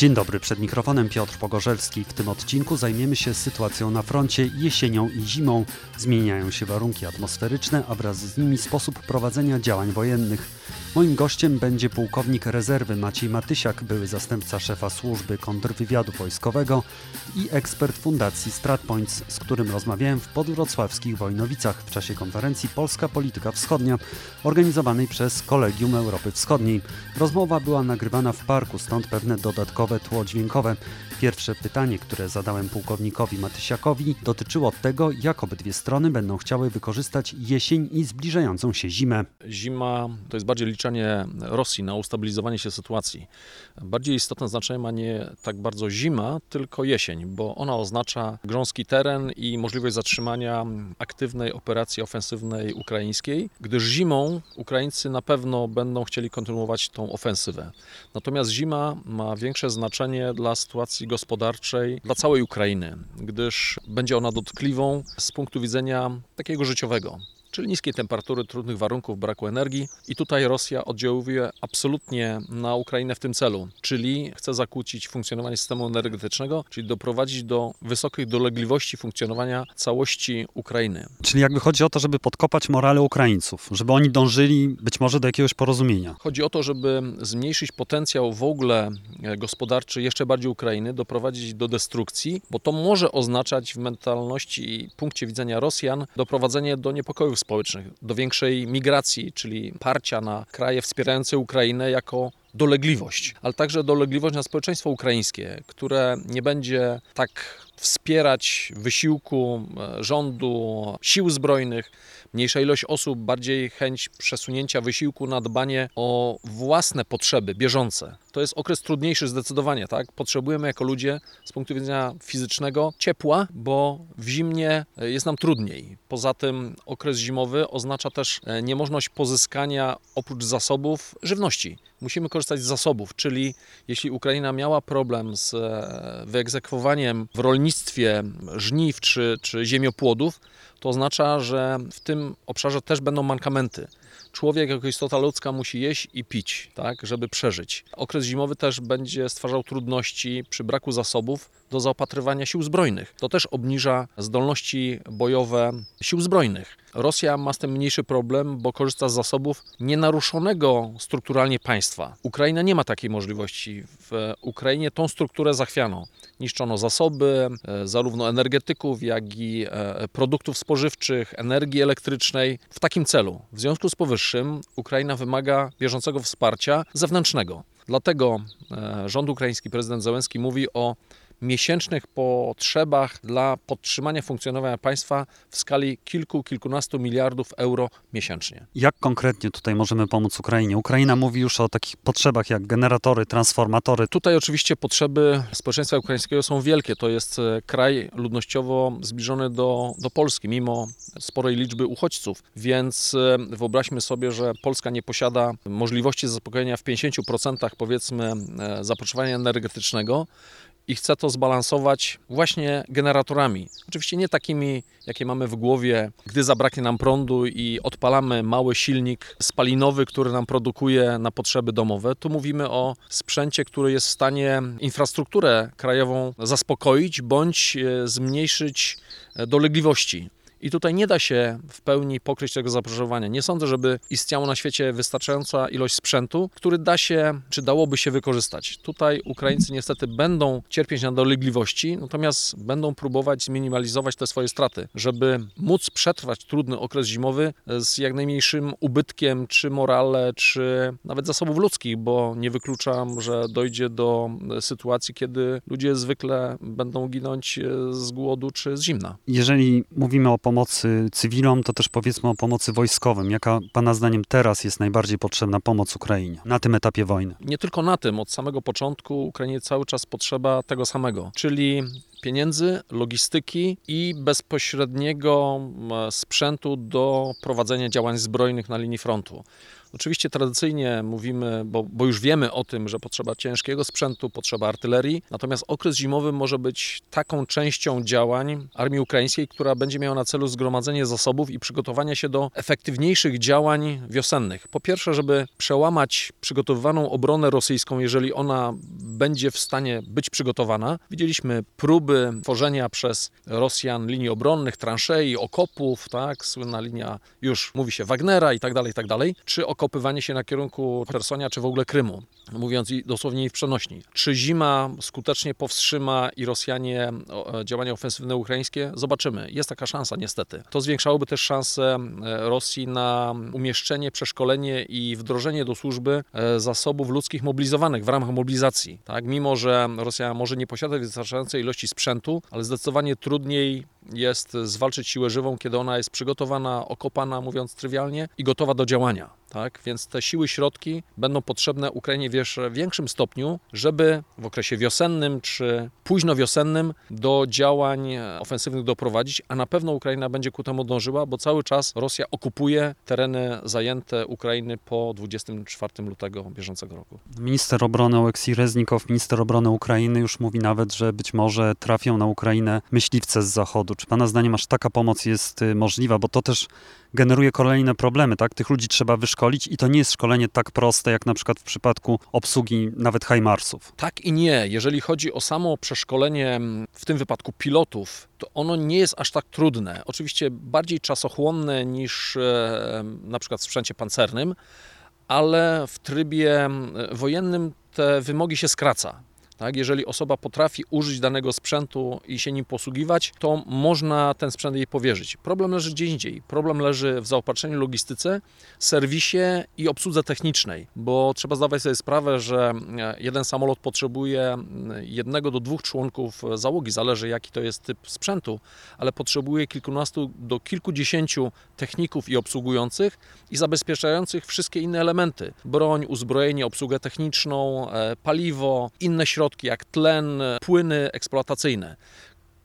Dzień dobry, przed mikrofonem Piotr Pogorzelski. W tym odcinku zajmiemy się sytuacją na froncie jesienią i zimą. Zmieniają się warunki atmosferyczne, a wraz z nimi sposób prowadzenia działań wojennych. Moim gościem będzie pułkownik rezerwy Maciej Matysiak, były zastępca szefa służby kontrwywiadu wojskowego i ekspert Fundacji StratPoints, z którym rozmawiałem w podwrocławskich Wojnowicach w czasie konferencji Polska Polityka Wschodnia, organizowanej przez Kolegium Europy Wschodniej. Rozmowa była nagrywana w parku, stąd pewne dodatkowe tło dźwiękowe. Pierwsze pytanie, które zadałem pułkownikowi Matysiakowi, dotyczyło tego, jak obydwie strony będą chciały wykorzystać jesień i zbliżającą się zimę. Zima to jest bardziej liczenie Rosji na ustabilizowanie się sytuacji. Bardziej istotne znaczenie ma nie tak bardzo zima, tylko jesień, bo ona oznacza grząski teren i możliwość zatrzymania aktywnej operacji ofensywnej ukraińskiej, gdyż zimą Ukraińcy na pewno będą chcieli kontynuować tą ofensywę. Natomiast zima ma większe znaczenie dla sytuacji gospodarczej dla całej Ukrainy, gdyż będzie ona dotkliwą z punktu widzenia takiego życiowego czyli niskie temperatury, trudnych warunków, braku energii. I tutaj Rosja oddziałuje absolutnie na Ukrainę w tym celu, czyli chce zakłócić funkcjonowanie systemu energetycznego, czyli doprowadzić do wysokich dolegliwości funkcjonowania całości Ukrainy. Czyli jakby chodzi o to, żeby podkopać morale Ukraińców, żeby oni dążyli być może do jakiegoś porozumienia. Chodzi o to, żeby zmniejszyć potencjał w ogóle e, gospodarczy jeszcze bardziej Ukrainy, doprowadzić do destrukcji, bo to może oznaczać w mentalności i punkcie widzenia Rosjan doprowadzenie do niepokojów społecznych, do większej migracji, czyli parcia na kraje wspierające Ukrainę jako dolegliwość, ale także dolegliwość na społeczeństwo ukraińskie, które nie będzie tak wspierać wysiłku e, rządu, sił zbrojnych, mniejsza ilość osób, bardziej chęć przesunięcia wysiłku na dbanie o własne potrzeby bieżące. To jest okres trudniejszy zdecydowanie, tak? Potrzebujemy jako ludzie z punktu widzenia fizycznego ciepła, bo w zimnie e, jest nam trudniej. Poza tym okres zimowy oznacza też e, niemożność pozyskania oprócz zasobów żywności. Musimy korzystać z zasobów, czyli jeśli Ukraina miała problem z wyegzekwowaniem w rolnictwie rolnictwie żniw czy, czy ziemiopłodów, to oznacza, że w tym obszarze też będą mankamenty. Człowiek jako istota ludzka musi jeść i pić, tak, żeby przeżyć. Okres zimowy też będzie stwarzał trudności przy braku zasobów do zaopatrywania sił zbrojnych. To też obniża zdolności bojowe sił zbrojnych. Rosja ma z tym mniejszy problem, bo korzysta z zasobów nienaruszonego strukturalnie państwa. Ukraina nie ma takiej możliwości. W Ukrainie tą strukturę zachwiano. Niszczono zasoby e, zarówno energetyków, jak i e, produktów spożywczych, energii elektrycznej w takim celu. W związku z powyższym Ukraina wymaga bieżącego wsparcia zewnętrznego. Dlatego e, rząd ukraiński, prezydent Zełenski mówi o miesięcznych potrzebach dla podtrzymania funkcjonowania państwa w skali kilku, kilkunastu miliardów euro miesięcznie. Jak konkretnie tutaj możemy pomóc Ukrainie? Ukraina mówi już o takich potrzebach jak generatory, transformatory. Tutaj oczywiście potrzeby społeczeństwa ukraińskiego są wielkie. To jest e, kraj ludnościowo zbliżony do, do Polski, mimo sporej liczby uchodźców. Więc e, wyobraźmy sobie, że Polska nie posiada możliwości zaspokojenia w 50% powiedzmy e, zapotrzebowania energetycznego i chce to zbalansować właśnie generatorami. Oczywiście nie takimi, jakie mamy w głowie, gdy zabraknie nam prądu i odpalamy mały silnik spalinowy, który nam produkuje na potrzeby domowe. Tu mówimy o sprzęcie, który jest w stanie infrastrukturę krajową zaspokoić bądź e, zmniejszyć e, dolegliwości. I tutaj nie da się w pełni pokryć tego zapotrzebowania. Nie sądzę, żeby istniała na świecie wystarczająca ilość sprzętu, który da się, czy dałoby się wykorzystać. Tutaj Ukraińcy niestety będą cierpieć na dolegliwości, natomiast będą próbować zminimalizować te swoje straty, żeby móc przetrwać trudny okres zimowy z jak najmniejszym ubytkiem, czy morale, czy nawet zasobów ludzkich, bo nie wykluczam, że dojdzie do sytuacji, kiedy ludzie zwykle będą ginąć z głodu czy z zimna. Jeżeli mówimy o pomocy cywilom, to też powiedzmy o pomocy wojskowym. Jaka Pana zdaniem teraz jest najbardziej potrzebna pomoc Ukrainie na tym etapie wojny? Nie tylko na tym. Od samego początku Ukrainie cały czas potrzeba tego samego, czyli pieniędzy, logistyki i bezpośredniego sprzętu do prowadzenia działań zbrojnych na linii frontu. Oczywiście tradycyjnie mówimy, bo, bo już wiemy o tym, że potrzeba ciężkiego sprzętu, potrzeba artylerii, natomiast okres zimowy może być taką częścią działań armii ukraińskiej, która będzie miała na celu zgromadzenie zasobów i przygotowanie się do efektywniejszych działań wiosennych. Po pierwsze, żeby przełamać przygotowywaną obronę rosyjską, jeżeli ona będzie w stanie być przygotowana. Widzieliśmy próby tworzenia przez Rosjan linii obronnych, transzei, okopów, tak, słynna linia już mówi się Wagnera i tak dalej, i tak dalej, czy okopywanie się na kierunku Hersonia, czy w ogóle Krymu, mówiąc dosłownie w przenośni. Czy zima skutecznie powstrzyma i Rosjanie e, działania ofensywne ukraińskie? Zobaczymy. Jest taka szansa niestety. To zwiększałoby też szanse e, Rosji na umieszczenie, przeszkolenie i wdrożenie do służby e, zasobów ludzkich mobilizowanych w ramach mobilizacji. Tak? Mimo, że Rosja może nie posiada wystarczającej ilości sprzętu, ale zdecydowanie trudniej jest zwalczyć siłę żywą, kiedy ona jest przygotowana, okopana, mówiąc trywialnie, i gotowa do działania. Tak? Więc te siły, środki będą potrzebne Ukrainie w większym stopniu, żeby w okresie wiosennym czy późno wiosennym do działań ofensywnych doprowadzić, a na pewno Ukraina będzie ku temu dążyła, bo cały czas Rosja okupuje tereny zajęte Ukrainy po 24 lutego bieżącego roku. Minister obrony Oleksij Reznikow, minister obrony Ukrainy już mówi nawet, że być może trafią na Ukrainę myśliwce z zachodu. Czy pana zdaniem aż taka pomoc jest y, możliwa? Bo to też generuje kolejne problemy, tak? Tych ludzi trzeba wyszkolić i to nie jest szkolenie tak proste, jak na przykład w przypadku obsługi nawet Hajmarsów. Tak i nie. Jeżeli chodzi o samo przeszkolenie, w tym wypadku pilotów, to ono nie jest aż tak trudne. Oczywiście bardziej czasochłonne niż e, na przykład w sprzęcie pancernym, ale w trybie wojennym te wymogi się skraca. Tak? Jeżeli osoba potrafi użyć danego sprzętu i się nim posługiwać, to można ten sprzęt jej powierzyć. Problem leży gdzie indziej. Problem leży w zaopatrzeniu logistyce, serwisie i obsłudze technicznej, bo trzeba zdawać sobie sprawę, że e, jeden samolot potrzebuje jednego do dwóch członków załogi, zależy jaki to jest typ sprzętu, ale potrzebuje kilkunastu do kilkudziesięciu techników i obsługujących i zabezpieczających wszystkie inne elementy: broń, uzbrojenie, obsługę techniczną, e, paliwo, inne środki środki jak tlen, płyny eksploatacyjne.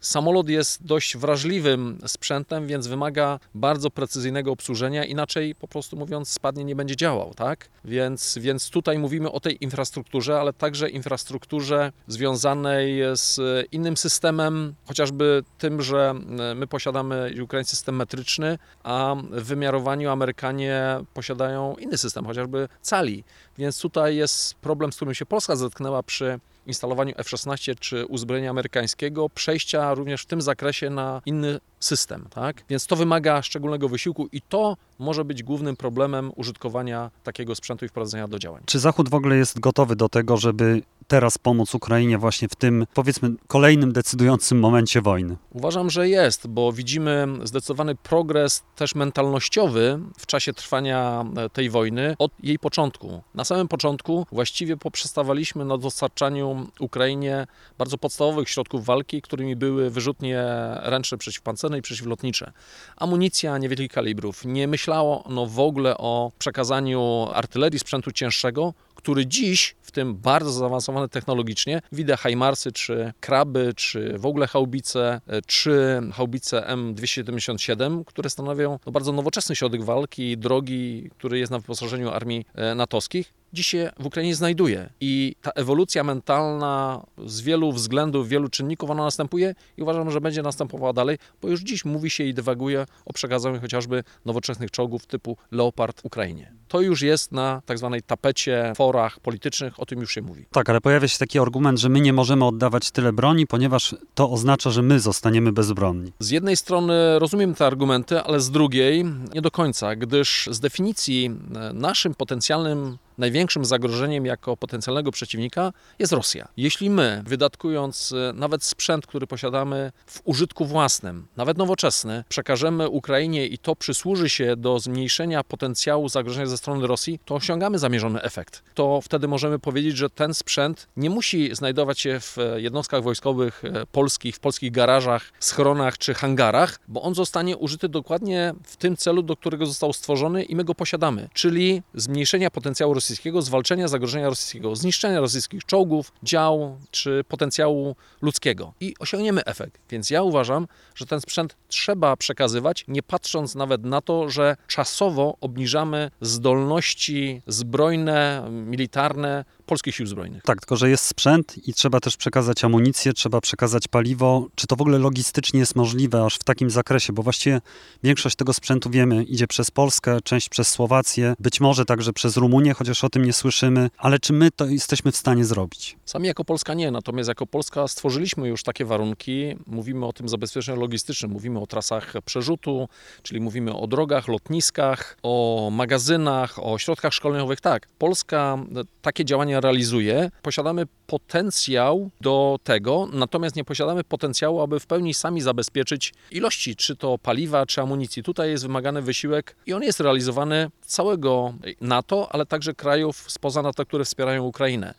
Samolot jest dość wrażliwym sprzętem, więc wymaga bardzo precyzyjnego obsłużenia, inaczej po prostu mówiąc spadnie nie będzie działał, tak? Więc, więc tutaj mówimy o tej infrastrukturze, ale także infrastrukturze związanej z innym systemem, chociażby tym, że my posiadamy Ukraińcy system metryczny, a w wymiarowaniu Amerykanie posiadają inny system, chociażby cali. Więc tutaj jest problem, z którym się Polska zetknęła przy instalowaniu F-16 czy uzbrojenia amerykańskiego, przejścia również w tym zakresie na inny system. Tak? Więc to wymaga szczególnego wysiłku i to może być głównym problemem użytkowania takiego sprzętu i wprowadzenia do działań. Czy Zachód w ogóle jest gotowy do tego, żeby teraz pomóc Ukrainie właśnie w tym, powiedzmy, kolejnym decydującym momencie wojny? Uważam, że jest, bo widzimy zdecydowany progres też mentalnościowy w czasie trwania e, tej wojny od jej początku. Na samym początku właściwie poprzestawaliśmy na dostarczaniu Ukrainie bardzo podstawowych środków walki, którymi były wyrzutnie ręczne przeciwpancerne i przeciwlotnicze. Amunicja niewielkich kalibrów. Nie myślało no w ogóle o przekazaniu artylerii, sprzętu cięższego, który dziś, w tym bardzo zaawansowany technologicznie, widać Hajmarsy, czy Kraby, czy w ogóle haubice, czy haubice M277, które stanowią no, bardzo nowoczesny środek walki, drogi, który jest na wyposażeniu armii e, natowskich, dziś się w Ukrainie znajduje. I ta ewolucja mentalna z wielu względów, wielu czynników, ona następuje i uważam, że będzie następowała dalej, bo już dziś mówi się i dywaguje o przekazaniu chociażby nowoczesnych czołgów typu Leopard Ukrainie. To już jest na tak zwanej tapecie, forach politycznych, o tym już się mówi. Tak, ale pojawia się taki argument, że my nie możemy oddawać tyle broni, ponieważ to oznacza, że my zostaniemy bezbronni. Z jednej strony rozumiem te argumenty, ale z drugiej nie do końca, gdyż z definicji e, naszym potencjalnym największym zagrożeniem jako potencjalnego przeciwnika jest Rosja. Jeśli my, wydatkując e, nawet sprzęt, który posiadamy w użytku własnym, nawet nowoczesny, przekażemy Ukrainie i to przysłuży się do zmniejszenia potencjału zagrożenia ze strony Rosji, to osiągamy zamierzony efekt. To wtedy możemy powiedzieć, że ten sprzęt nie musi znajdować się w jednostkach wojskowych e, polskich, w polskich garażach, schronach czy hangarach, bo on zostanie użyty dokładnie w tym celu, do którego został stworzony i my go posiadamy, czyli zmniejszenia potencjału rosyjskiego, zwalczenia zagrożenia rosyjskiego, zniszczenia rosyjskich czołgów, dział czy potencjału ludzkiego i osiągniemy efekt. Więc ja uważam, że ten sprzęt trzeba przekazywać, nie patrząc nawet na to, że czasowo obniżamy zdolności zbrojne, militarne polskich sił zbrojnych. Tak, tylko że jest sprzęt i trzeba też przekazać amunicję, trzeba przekazać paliwo. Czy to w ogóle logistycznie jest możliwe aż w takim zakresie? Bo właściwie większość tego sprzętu wiemy, idzie przez Polskę, część przez Słowację, być może także przez Rumunię, chociaż o tym nie słyszymy. Ale czy my to jesteśmy w stanie zrobić? Sami jako Polska nie, natomiast jako Polska stworzyliśmy już takie warunki. Mówimy o tym zabezpieczeniu logistycznym, mówimy o trasach przerzutu, czyli mówimy o drogach, lotniskach, o magazynach, o środkach szkoleniowych. Tak, Polska takie działania realizuje. Posiadamy potencjał do tego, natomiast nie posiadamy potencjału, aby w pełni sami zabezpieczyć ilości, czy to paliwa, czy amunicji. Tutaj jest wymagany wysiłek i on jest realizowany całego NATO, ale także krajów spoza NATO, które wspierają Ukrainę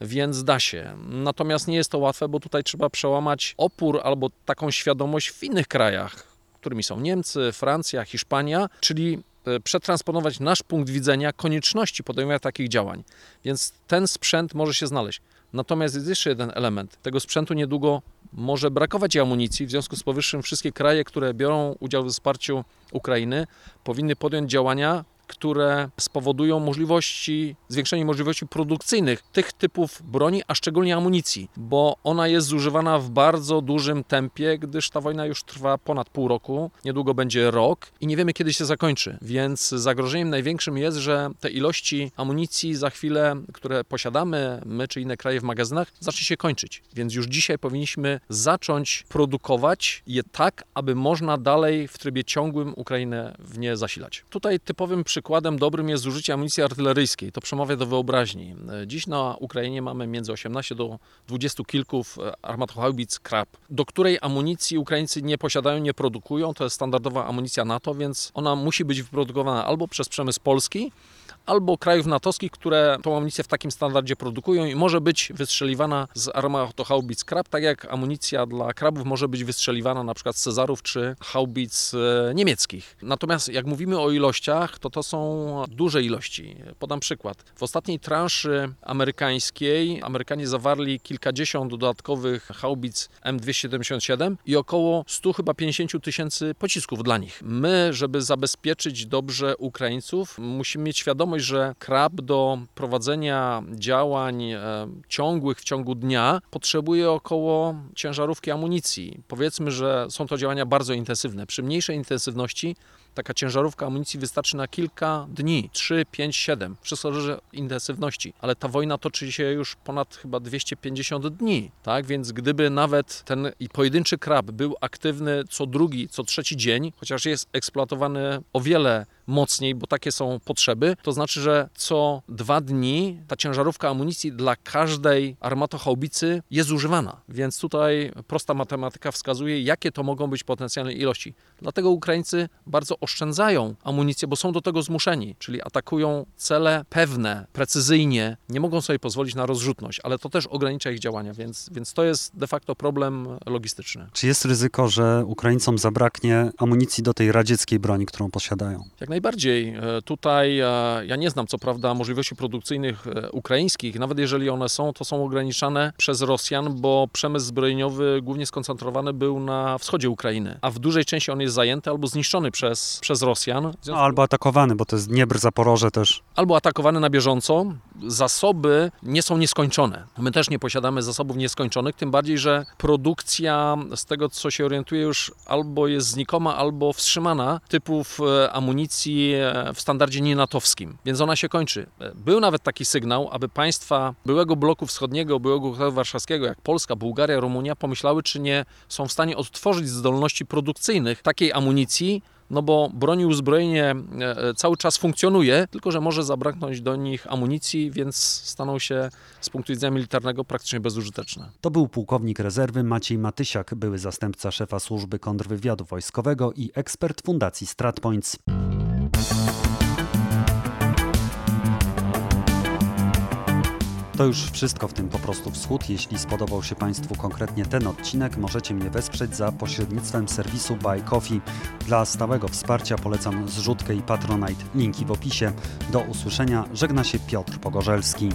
więc da się. Natomiast nie jest to łatwe, bo tutaj trzeba przełamać opór albo taką świadomość w innych krajach, którymi są Niemcy, Francja, Hiszpania, czyli E, przetransponować nasz punkt widzenia konieczności podejmowania takich działań. Więc ten sprzęt może się znaleźć. Natomiast jest jeszcze jeden element. Tego sprzętu niedługo może brakować amunicji. W związku z powyższym wszystkie kraje, które biorą udział w wsparciu Ukrainy, powinny podjąć działania które spowodują możliwości, zwiększenie możliwości produkcyjnych tych typów broni, a szczególnie amunicji, bo ona jest zużywana w bardzo dużym tempie, gdyż ta wojna już trwa ponad pół roku, niedługo będzie rok i nie wiemy kiedy się zakończy. Więc zagrożeniem największym jest, że te ilości amunicji za chwilę, które posiadamy, my czy inne kraje w magazynach, zacznie się kończyć. Więc już dzisiaj powinniśmy zacząć produkować je tak, aby można dalej w trybie ciągłym Ukrainę w nie zasilać. Tutaj typowym przykładem przykładem dobrym jest zużycie amunicji artyleryjskiej. To przemawia do wyobraźni. Dziś na Ukrainie mamy między 18 do 20 kilków e, armatohaubic Krab, do której amunicji Ukraińcy nie posiadają, nie produkują. To jest standardowa amunicja NATO, więc ona musi być wyprodukowana albo przez przemysł polski, albo krajów natowskich, które tą amunicję w takim standardzie produkują i może być wystrzeliwana z armatohaubic krab, tak jak amunicja dla krabów może być wystrzeliwana na przykład z Cezarów czy haubic e, niemieckich. Natomiast jak mówimy o ilościach, to to są duże ilości. Podam przykład. W ostatniej transzy amerykańskiej Amerykanie zawarli kilkadziesiąt dodatkowych haubic M277 i około 100 chyba 50 tysięcy pocisków dla nich. My, żeby zabezpieczyć dobrze Ukraińców, musimy mieć świadomość, świadomość, że krab do prowadzenia działań e, ciągłych w ciągu dnia potrzebuje około ciężarówki amunicji. Powiedzmy, że są to działania bardzo intensywne. Przy mniejszej intensywności taka ciężarówka amunicji wystarczy na kilka dni 3, 5, 7. Wszystko zależy intensywności, ale ta wojna toczy się już ponad chyba 250 dni, tak? Więc gdyby nawet ten pojedynczy krab był aktywny co drugi, co trzeci dzień, chociaż jest eksploatowany o wiele mocniej, bo takie są potrzeby, to znaczy, że co dwa dni ta ciężarówka amunicji dla każdej armatochaubicy jest używana. Więc tutaj prosta matematyka wskazuje, jakie to mogą być potencjalne ilości. Dlatego Ukraińcy bardzo oszczędzają amunicję, bo są do tego zmuszeni, czyli atakują cele pewne, precyzyjnie, nie mogą sobie pozwolić na rozrzutność, ale to też ogranicza ich działania, więc, więc to jest de facto problem logistyczny. Czy jest ryzyko, że Ukraińcom zabraknie amunicji do tej radzieckiej broni, którą posiadają? Jak najbardziej. E, tutaj e, ja nie znam co prawda możliwości produkcyjnych e, ukraińskich, nawet jeżeli one są, to są ograniczane przez Rosjan, bo przemysł zbrojeniowy głównie skoncentrowany był na wschodzie Ukrainy, a w dużej części on jest zajęty albo zniszczony przez przez, Rosjan. Albo atakowany, bo to jest Dniepr, Zaporoże też. Albo atakowany na bieżąco. Zasoby nie są nieskończone. My też nie posiadamy zasobów nieskończonych, tym bardziej, że produkcja z tego, co się orientuje, już albo jest znikoma, albo wstrzymana typów e, amunicji e, w standardzie nienatowskim, więc ona się kończy. E, był nawet taki sygnał, aby państwa byłego bloku wschodniego, byłego bloku warszawskiego, jak Polska, Bułgaria, Rumunia, pomyślały, czy nie są w stanie odtworzyć zdolności produkcyjnych takiej amunicji, no bo broń i uzbrojenie e, e, cały czas funkcjonuje, tylko że może zabraknąć do nich amunicji, więc staną się z punktu widzenia militarnego praktycznie bezużyteczne. To był pułkownik rezerwy Maciej Matysiak, były zastępca szefa służby kontrwywiadu wojskowego i ekspert Fundacji StratPoints. To już wszystko w tym po prostu wschód. Jeśli spodobał się Państwu konkretnie ten odcinek, możecie mnie wesprzeć za pośrednictwem serwisu Buy Coffee. Dla stałego wsparcia polecam zrzutkę i Patronite. Linki w opisie. Do usłyszenia. Żegna się Piotr Pogorzelski.